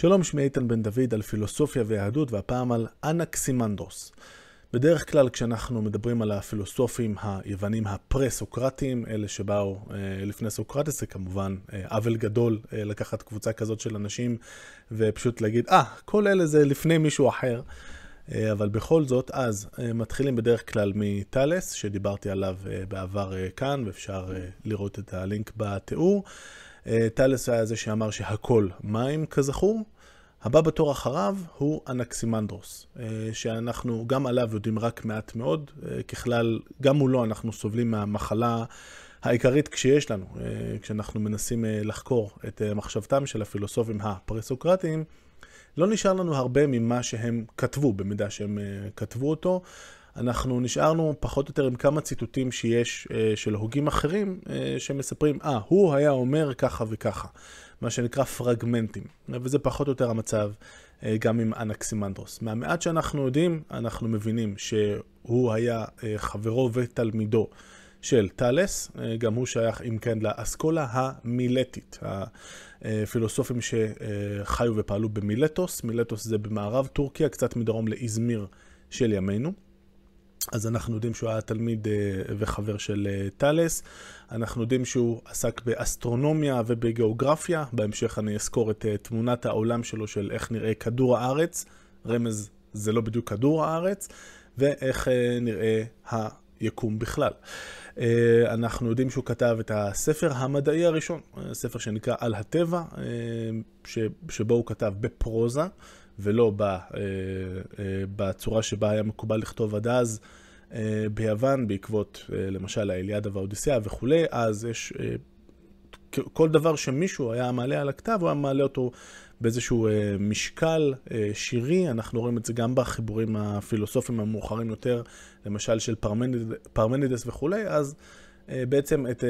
שלום, שמי איתן בן דוד על פילוסופיה ויהדות, והפעם על אנקסימנדרוס. בדרך כלל כשאנחנו מדברים על הפילוסופים היוונים הפרה-סוקרטיים, אלה שבאו אה, לפני סוקרטס, זה כמובן אה, עוול גדול אה, לקחת קבוצה כזאת של אנשים ופשוט להגיד, אה, ah, כל אלה זה לפני מישהו אחר. אה, אבל בכל זאת, אז אה, מתחילים בדרך כלל מטאלס, שדיברתי עליו אה, בעבר אה, כאן, ואפשר אה, לראות את הלינק בתיאור. אה, טלס היה זה שאמר שהכל מים, כזכור. הבא בתור אחריו הוא אנקסימנדרוס, אה, שאנחנו גם עליו יודעים רק מעט מאוד. אה, ככלל, גם מולו אנחנו סובלים מהמחלה העיקרית כשיש לנו, כשאנחנו מנסים לחקור את מחשבתם של הפילוסופים הפרסוקרטיים. לא נשאר לנו הרבה ממה שהם כתבו, במידה שהם כתבו אותו. אנחנו נשארנו פחות או יותר עם כמה ציטוטים שיש אה, של הוגים אחרים אה, שמספרים, אה, ah, הוא היה אומר ככה וככה, מה שנקרא פרגמנטים, וזה פחות או יותר המצב אה, גם עם אנקסימנדרוס. מהמעט שאנחנו יודעים, אנחנו מבינים שהוא היה אה, חברו ותלמידו של טאלס, אה, גם הוא שייך, אם כן, לאסכולה המילטית, הפילוסופים שחיו ופעלו במילטוס, מילטוס זה במערב טורקיה, קצת מדרום לאזמיר של ימינו. אז אנחנו יודעים שהוא היה תלמיד אה, וחבר של אה, טאלס. אנחנו יודעים שהוא עסק באסטרונומיה ובגיאוגרפיה. בהמשך אני אזכור את אה, תמונת העולם שלו של איך נראה כדור הארץ. רמז, זה לא בדיוק כדור הארץ. ואיך נראה היקום בכלל. אנחנו יודעים שהוא כתב את הספר המדעי הראשון, ספר שנקרא על הטבע, שבו הוא כתב בפרוזה. ולא ב, אה, אה, בצורה שבה היה מקובל לכתוב עד אז אה, ביוון, בעקבות למשל האליאדה והאודיסיאה וכולי, אז יש כל דבר שמישהו היה מעלה על הכתב, הוא היה מעלה אותו באיזשהו משקל שירי, אנחנו רואים את זה גם בחיבורים הפילוסופיים המאוחרים יותר, למשל של פרמניד, פרמנידס וכולי, אז אה, בעצם את אה,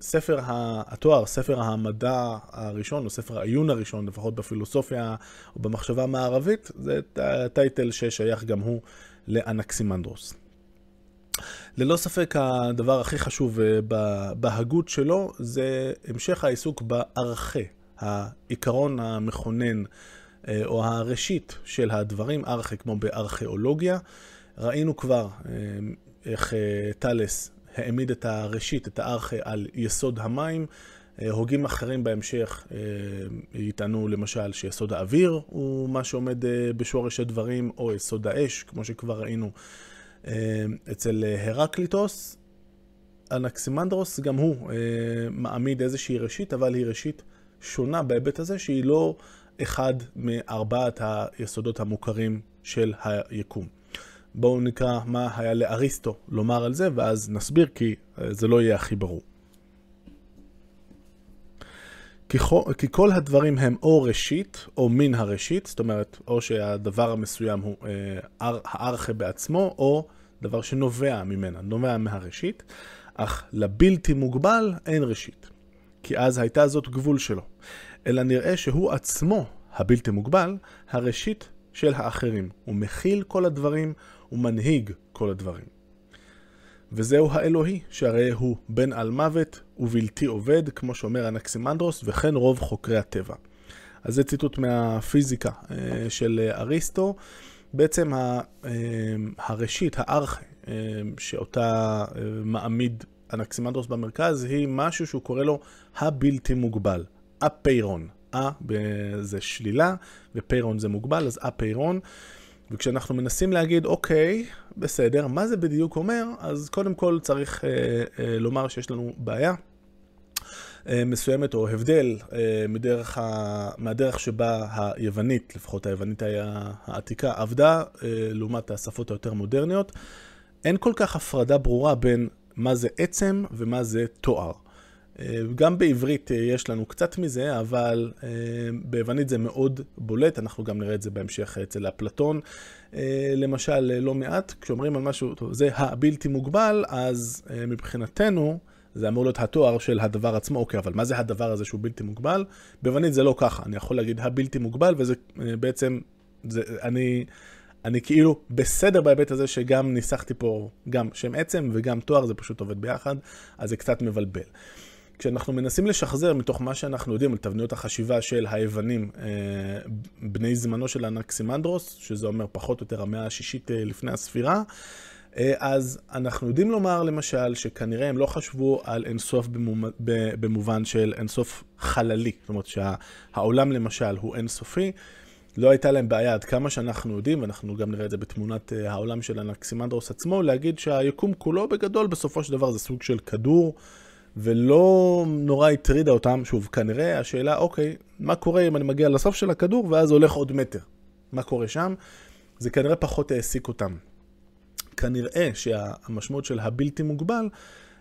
ספר התואר, ספר המדע הראשון, או ספר העיון הראשון, לפחות בפילוסופיה או במחשבה המערבית, זה טייטל ששייך גם הוא לאנקסימנדרוס. ללא ספק הדבר הכי חשוב אה, בהגות שלו זה המשך העיסוק בארכי, העיקרון המכונן או הראשית של הדברים, ארכי כמו בארכיאולוגיה. ראינו כבר איך טאלס העמיד את הראשית, את הארכי, על יסוד המים. אה, הוגים אחרים בהמשך אה, יטענו למשל שיסוד האוויר הוא מה שעומד אה, בשורש הדברים, או יסוד האש, כמו שכבר ראינו אצל הרקליטוס. אנקסימנדרוס גם הוא מעמיד איזושהי ראשית, אבל היא ראשית שונה בהיבט הזה שהיא לא אחד מארבעת היסודות המוכרים של היקום. בואו נקרא מה היה לאריסטו לומר על זה, ואז נסביר, כי אה, זה לא יהיה הכי ברור. כי, כל הדברים הם או ראשית או מן הראשית, זאת אומרת, או שהדבר המסוים הוא אה, הארכה בעצמו, או דבר שנובע ממנה, נובע מהראשית, אך לבלתי מוגבל אין ראשית. כי אז הייתה זאת גבול שלו. אלא נראה שהוא עצמו, הבלתי מוגבל, הראשית של האחרים. הוא מכיל כל הדברים, הוא מנהיג כל הדברים. וזהו האלוהי, שהרי הוא בן על מוות ובלתי עובד, כמו שאומר אנקסימנדרוס, וכן רוב חוקרי הטבע. אז זה ציטוט מהפיזיקה אה, של אריסטו. בעצם אה, הראשית, הארכי, אה, שאותה מעמיד אנקסימנדרוס במרכז, היא משהו שהוא קורא לו הבלתי מוגבל, אפיירון. א זה שלילה, ופיירון זה מוגבל, אז אפיירון. וכשאנחנו מנסים להגיד, אוקיי, בסדר, מה זה בדיוק אומר? אז קודם כל צריך אה, אה, לומר שיש לנו בעיה אה, מסוימת, או הבדל אה, מדרך ה... מהדרך שבה היוונית, לפחות היוונית העתיקה, עבדה, אה, לעומת השפות היותר מודרניות. אין כל כך הפרדה ברורה בין מה זה עצם ומה זה תואר. אה, גם בעברית אה, יש לנו קצת מזה, אבל אה, ביוונית זה מאוד בולט, אנחנו גם נראה את זה בהמשך אצל אפלטון. למשל, לא מעט, כשאומרים על משהו, טוב, זה הבלתי מוגבל, אז מבחינתנו, זה אמור להיות התואר של הדבר עצמו, אוקיי, אבל מה זה הדבר הזה שהוא בלתי מוגבל? ביוונית זה לא ככה, אני יכול להגיד הבלתי מוגבל, וזה בעצם, זה, אני... אני כאילו בסדר בהיבט הזה שגם ניסחתי פה גם שם עצם וגם תואר, זה פשוט עובד ביחד, אז זה קצת מבלבל. כשאנחנו מנסים לשחזר מתוך מה שאנחנו יודעים על תבניות החשיבה של היוונים, אה, בני זמנו של אנקסימנדרוס, שזה אומר פחות או יותר המאה השישית אה, לפני הספירה, אה, אז אנחנו יודעים לומר למשל שכנראה הם לא חשבו על אינסוף במובן של אינסוף חללי, זאת אומרת שהעולם למשל הוא אינסופי. לא הייתה להם בעיה עד כמה שאנחנו יודעים, ואנחנו גם נראה את זה בתמונת העולם של אנקסימנדרוס עצמו, להגיד שהיקום כולו בגדול בסופו של דבר זה סוג של כדור ולא נורא הטרידה אותם. שוב, כנראה השאלה, אוקיי, מה קורה אם אני מגיע לסוף של הכדור ואז הולך עוד מטר? מה קורה שם? זה כנראה פחות העסיק אותם. כנראה שהמשמעות של הבלתי מוגבל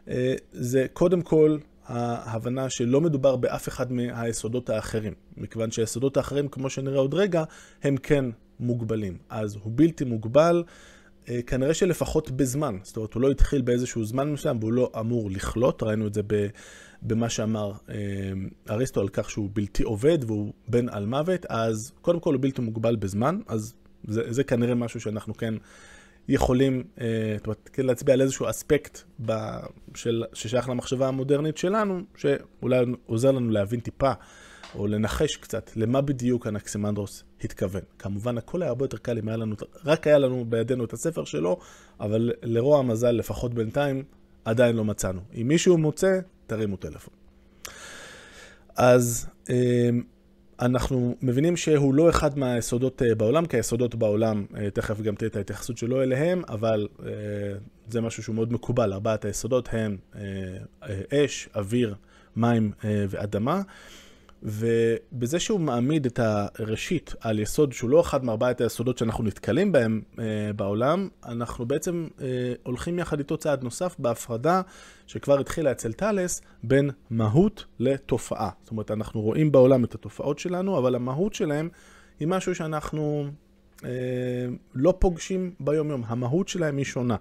אה, זה קודם כל ההבנה שלא מדובר באף אחד מהיסודות האחרים, מכיוון שהיסודות האחרים, כמו שנראה עוד רגע, הם כן מוגבלים. אז הוא בלתי מוגבל. אה, כנראה שלפחות בזמן, זאת אומרת, הוא לא התחיל באיזשהו זמן מסוים והוא לא אמור לכלות, ראינו את זה במה שאמר אה, אריסטו על כך שהוא בלתי עובד והוא בן על מוות, אז קודם כל הוא בלתי מוגבל בזמן, אז זה, זה כנראה משהו שאנחנו כן יכולים, אה, זאת אומרת, כן להצביע על איזשהו אספקט של, ששייך למחשבה המודרנית שלנו, שאולי עוזר לנו להבין טיפה. או לנחש קצת למה בדיוק אנקסימנדרוס התכוון. כמובן, הכל היה הרבה יותר קל אם היה לנו, רק היה לנו בידינו את הספר שלו, אבל לרוע המזל, לפחות בינתיים, עדיין לא מצאנו. אם מישהו מוצא, תרימו טלפון. אז אמ, אנחנו מבינים שהוא לא אחד מהיסודות אה, בעולם, כי היסודות בעולם, אה, תכף גם תהיה את ההתייחסות שלו אליהם, אבל אה, זה משהו שהוא מאוד מקובל. ארבעת היסודות הם אש, אוויר, מים ואדמה. ובזה שהוא מעמיד את הראשית על יסוד שהוא לא אחד מארבעת היסודות שאנחנו נתקלים בהם אה, בעולם, אנחנו בעצם אה, הולכים יחד איתו צעד נוסף בהפרדה שכבר התחילה אצל טאלס בין מהות לתופעה. זאת אומרת, אנחנו רואים בעולם את התופעות שלנו, אבל המהות שלהם היא משהו שאנחנו אה, לא פוגשים ביום-יום. המהות שלהם היא שונה.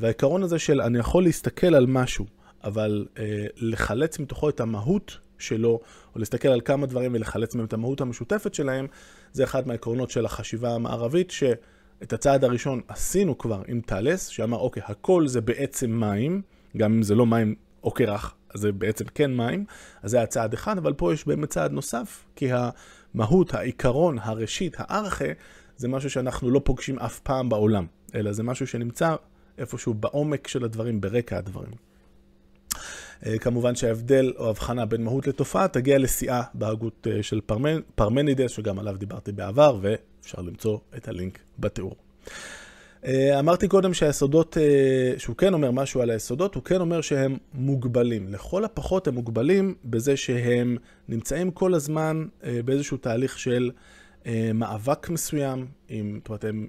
והעיקרון הזה של אני יכול להסתכל על משהו, אבל אה, לחלץ מתוכו את המהות שלו, או להסתכל על כמה דברים ולחלץ מהם את המהות המשותפת שלהם, זה אחד מהעקרונות של החשיבה המערבית, שאת הצעד הראשון עשינו כבר עם טלס, שאמר, אוקיי, הכל זה בעצם מים, גם אם זה לא מים או קרח, אז זה בעצם כן מים, אז זה הצעד אחד, אבל פה יש באמת צעד נוסף, כי המהות, העיקרון, הראשית, הארכה, זה משהו שאנחנו לא פוגשים אף פעם בעולם, אלא זה משהו שנמצא איפשהו בעומק של הדברים, ברקע הדברים. אה, כמובן שההבדל או הבחנה בין מהות לתופעה תגיע לשיאה בהגות אה, של פרמנ... פרמנידס, שגם עליו דיברתי בעבר, ואפשר למצוא את הלינק בתיאור. אה, אמרתי קודם שהיסודות, שהוא כן אומר משהו על היסודות, הוא כן אומר שהם מוגבלים. לכל הפחות הם מוגבלים בזה שהם נמצאים כל הזמן באיזשהו תהליך של מאבק מסוים, עם, זאת אומרת, הם,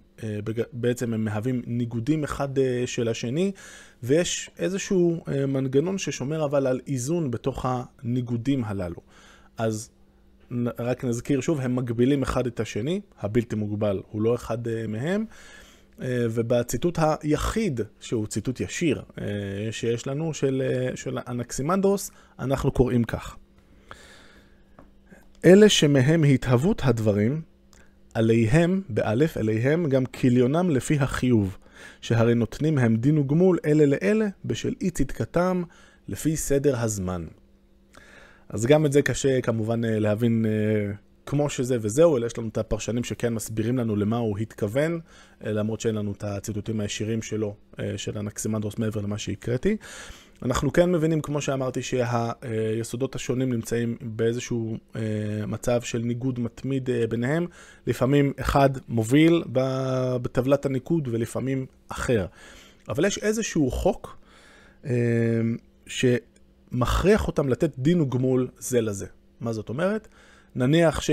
בעצם הם מהווים ניגודים אחד של השני, ויש איזשהו אה, מנגנון ששומר אבל על איזון בתוך הניגודים הללו. אז רק נזכיר שוב, הם מגבילים אחד את השני, הבלתי מוגבל הוא לא אחד אה, מהם. אה, ובציטוט היחיד, שהוא ציטוט ישיר שיש לנו, של, של אנקסימנדרוס, אנחנו קוראים כך: אלה שמהם התהוות הדברים, עליהם, באלף, עליהם גם כליונם לפי החיוב. שהרי נותנים הם דין וגמול אלה לאלה בשל אי צדקתם לפי סדר הזמן. אז גם את זה קשה כמובן אה, להבין אה, כמו שזה וזהו, אלא יש לנו את הפרשנים שכן מסבירים לנו למה הוא התכוון, אה, למרות שאין לנו את הציטוטים הישירים שלו, של אנקסימנדרוס מעבר למה שהקראתי. אנחנו כן מבינים, כמו שאמרתי, שהיסודות השונים נמצאים באיזשהו אה, מצב של ניגוד מתמיד אה, ביניהם. לפעמים אחד מוביל בטבלת הניקוד ולפעמים אחר. אבל יש איזשהו חוק אה, שמכריח אותם לתת דין וגמול זה לזה. מה זאת אומרת? נניח ש...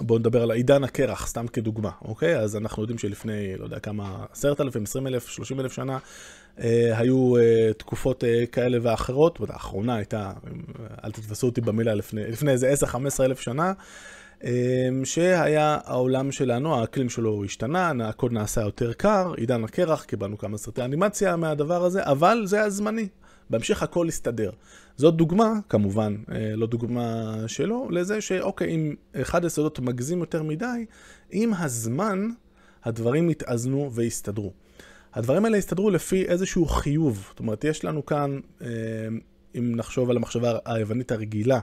בואו נדבר על עידן הקרח, סתם כדוגמה, אוקיי? אז אנחנו יודעים שלפני, לא יודע כמה, עשרת אלפים, עשרים אלף, שלושים אלף שנה, אה, היו אה, תקופות אה, כאלה ואחרות, האחרונה הייתה, אל תתפסו אותי במילה, לפני, לפני איזה 10-15 אלף שנה, שהיה העולם שלנו, האקלים שלו השתנה, הכל נעשה יותר קר, עידן הקרח, קיבלנו כמה סרטי אנימציה מהדבר הזה, אבל זה היה זמני. בהמשך הכל הסתדר. זאת דוגמה, כמובן, לא דוגמה שלו, לזה שאוקיי, אם אחד היסודות מגזים יותר מדי, עם הזמן הדברים התאזנו והסתדרו. הדברים האלה הסתדרו לפי איזשהו חיוב. זאת אומרת, יש לנו כאן אה, אם נחשוב על המחשבה היוונית הרגילה,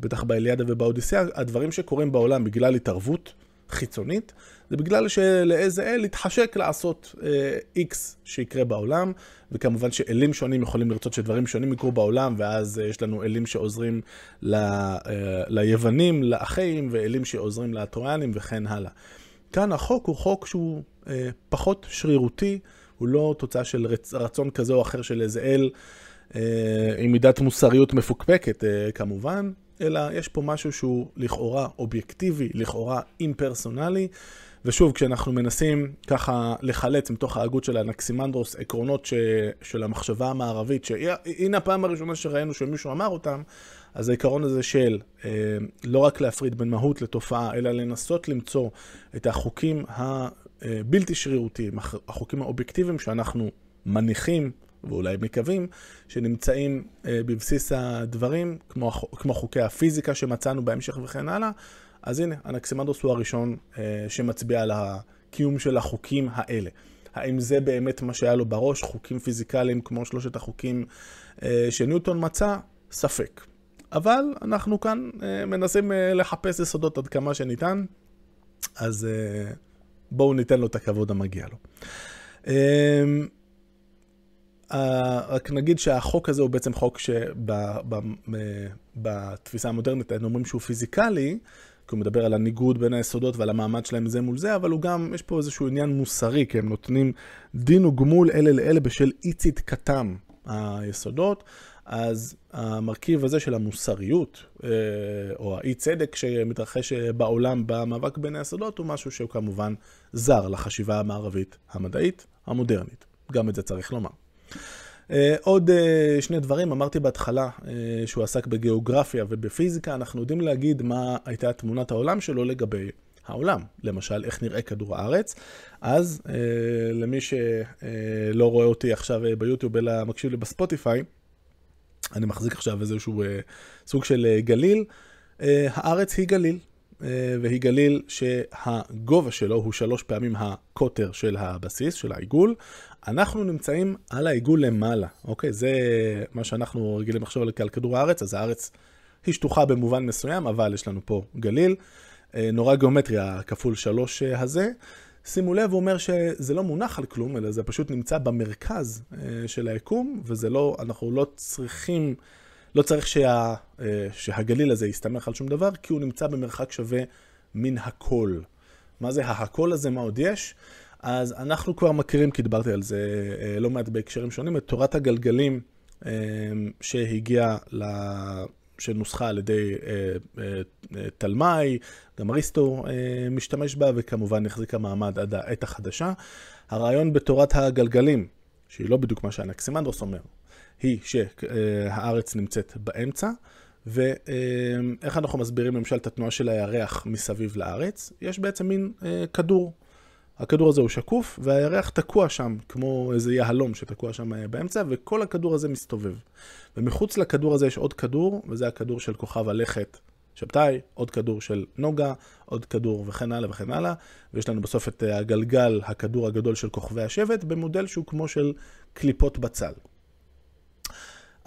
בטח באליאדה ובאודיסאה, הדברים שקורים בעולם בגלל התערבות חיצונית, זה בגלל שלאיזה אל יתחשק לעשות איקס אה, שיקרה בעולם, וכמובן שאלים שונים יכולים לרצות שדברים שונים יקרו בעולם, ואז אה, יש לנו אלים שעוזרים ל, אה, ליוונים, לאחים, ואלים שעוזרים לטרויאנים וכן הלאה. כאן החוק הוא חוק שהוא אה, פחות שרירותי, הוא לא תוצאה של רצ, רצון כזה או אחר של איזה אל אה, עם מידת מוסריות מפוקפקת אה, כמובן, אלא יש פה משהו שהוא לכאורה אובייקטיבי, לכאורה אימפרסונלי. ושוב, כשאנחנו מנסים ככה לחלץ מתוך ההגות של אנקסימנדרוס עקרונות ש... של המחשבה המערבית, שהנה הפעם הראשונה שראינו שמישהו אמר אותם, אז העיקרון הזה של אה, לא רק להפריד בין מהות לתופעה, אלא לנסות למצוא את החוקים הבלתי שרירותיים, החוקים האובייקטיביים שאנחנו מניחים ואולי מקווים, שנמצאים אה, בבסיס הדברים, כמו, כמו חוקי הפיזיקה שמצאנו בהמשך וכן הלאה. אז הנה, אנקסימנדרוס הוא הראשון אה, שמצביע על הקיום של החוקים האלה. האם זה באמת מה שהיה לו בראש, חוקים פיזיקליים כמו שלושת החוקים אה, שניוטון מצא? ספק. אבל אנחנו כאן אה, מנסים אה, לחפש יסודות עד כמה שניתן, אז אה, בואו ניתן לו את הכבוד המגיע לו. אה, רק נגיד שהחוק הזה הוא בעצם חוק שבתפיסה המודרנית היינו אומרים שהוא פיזיקלי, כי הוא מדבר על הניגוד בין היסודות ועל המעמד שלהם זה מול זה, אבל הוא גם, יש פה איזשהו עניין מוסרי, כי הם נותנים דין וגמול אלה לאלה בשל אי צדקתם היסודות. אז המרכיב הזה של המוסריות, אה, או האי צדק שמתרחש בעולם במאבק בין היסודות, הוא משהו שהוא כמובן זר לחשיבה המערבית המדעית המודרנית. גם את זה צריך לומר. אה, עוד אה, שני דברים, אמרתי בהתחלה אה, שהוא עסק בגיאוגרפיה ובפיזיקה, אנחנו יודעים להגיד מה הייתה תמונת העולם שלו לגבי העולם. למשל, איך נראה כדור הארץ. אז למי שלא רואה אותי עכשיו ביוטיוב אלא מקשיב לי בספוטיפיי, אני מחזיק עכשיו איזשהו סוג של גליל. הארץ היא גליל. והיא גליל שהגובה שלו הוא שלוש פעמים הקוטר של הבסיס, של העיגול. אנחנו נמצאים על העיגול למעלה, אוקיי? זה מה שאנחנו רגילים לחשוב על כדור הארץ, אז הארץ היא שטוחה במובן מסוים, אבל יש לנו פה גליל. אה, נורא גיאומטריה כפול שלוש אה, הזה. שימו לב, הוא אומר שזה לא מונח על כלום, אלא זה פשוט נמצא במרכז אה, של היקום, וזה לא, אנחנו לא צריכים, לא צריך שה, שהגליל הזה יסתמך על שום דבר, כי הוא נמצא במרחק שווה מן הכל. מה זה ההכל הזה, מה עוד יש? אז אנחנו כבר מכירים, כי דיברתי על זה אה, לא מעט בהקשרים שונים, את תורת הגלגלים אה, שהגיעה, שנוסחה על ידי אה, תלמי, גם אריסטו משתמש בה, וכמובן החזיקה מעמד עד העת החדשה. הרעיון בתורת הגלגלים, שהיא לא בדיוק מה שאנקסימנדרוס אומר, היא שהארץ נמצאת באמצע, ואיך אנחנו מסבירים למשל את התנועה של הירח מסביב לארץ? יש בעצם מין כדור. הכדור הזה הוא שקוף, והירח תקוע שם, כמו איזה יהלום שתקוע שם אה, באמצע, וכל הכדור הזה מסתובב. ומחוץ לכדור הזה יש עוד כדור, וזה הכדור של כוכב הלכת שבתאי, עוד כדור של נוגה, עוד כדור וכן הלאה וכן הלאה, ויש לנו בסוף את אה, הגלגל, הכדור הגדול של כוכבי השבט, במודל שהוא כמו של קליפות בצל.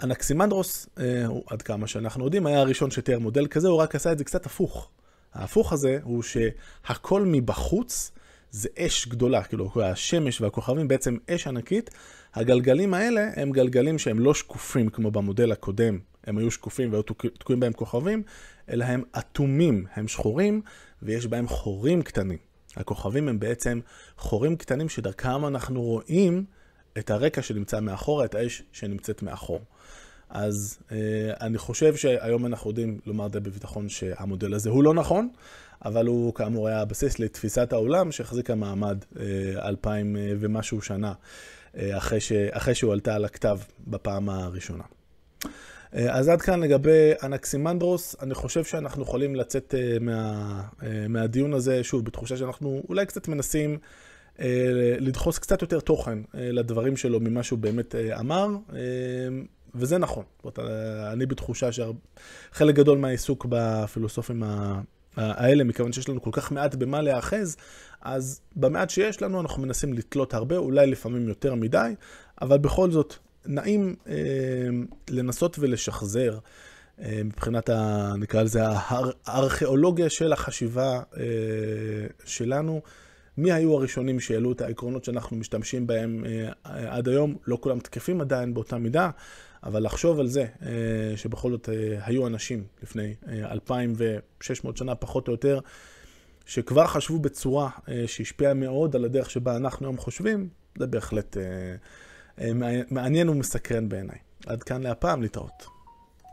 אנקסימנדרוס, אה, עד כמה שאנחנו יודעים, היה הראשון שתיאר מודל כזה, הוא רק עשה את זה קצת הפוך. ההפוך הזה הוא שהכל מבחוץ זה אש גדולה, כאילו השמש והכוכבים בעצם אש ענקית. הגלגלים האלה הם גלגלים שהם לא שקופים כמו במודל הקודם, הם היו שקופים והיו תקועים בהם כוכבים, אלא הם אטומים, הם שחורים ויש בהם חורים קטנים. הכוכבים הם בעצם חורים קטנים שדרכם אנחנו רואים את הרקע שנמצא מאחורה, את האש שנמצאת מאחור. אז אה, אני חושב שהיום אנחנו יודעים לומר די בביטחון שהמודל הזה הוא לא נכון, אבל הוא כאמור היה הבסיס לתפיסת העולם שהחזיקה מעמד אה, אלפיים אה, ומשהו שנה אה, אחרי, ש, אחרי שהוא עלתה על הכתב בפעם הראשונה. אז עד כאן לגבי אנקסימנדרוס, אני חושב שאנחנו יכולים לצאת מה, מהדיון הזה, שוב, בתחושה שאנחנו אולי קצת מנסים לדחוס קצת יותר תוכן לדברים שלו ממה שהוא באמת אמר, וזה נכון. אני בתחושה שחלק גדול מהעיסוק בפילוסופים האלה, מכיוון שיש לנו כל כך מעט במה להיאחז, אז במעט שיש לנו אנחנו מנסים לתלות הרבה, אולי לפעמים יותר מדי, אבל בכל זאת נעים לנסות ולשחזר מבחינת, ה, נקרא לזה, הארכיאולוגיה של החשיבה שלנו. מי היו הראשונים שהעלו את העקרונות שאנחנו משתמשים בהם עד היום? לא כולם תקפים עדיין באותה מידה, אבל לחשוב על זה שבכל זאת היו אנשים לפני 2,600 שנה פחות או יותר, שכבר חשבו בצורה שהשפיעה מאוד על הדרך שבה אנחנו היום חושבים, זה בהחלט מעניין ומסקרן בעיניי. עד כאן להפעם, להתראות.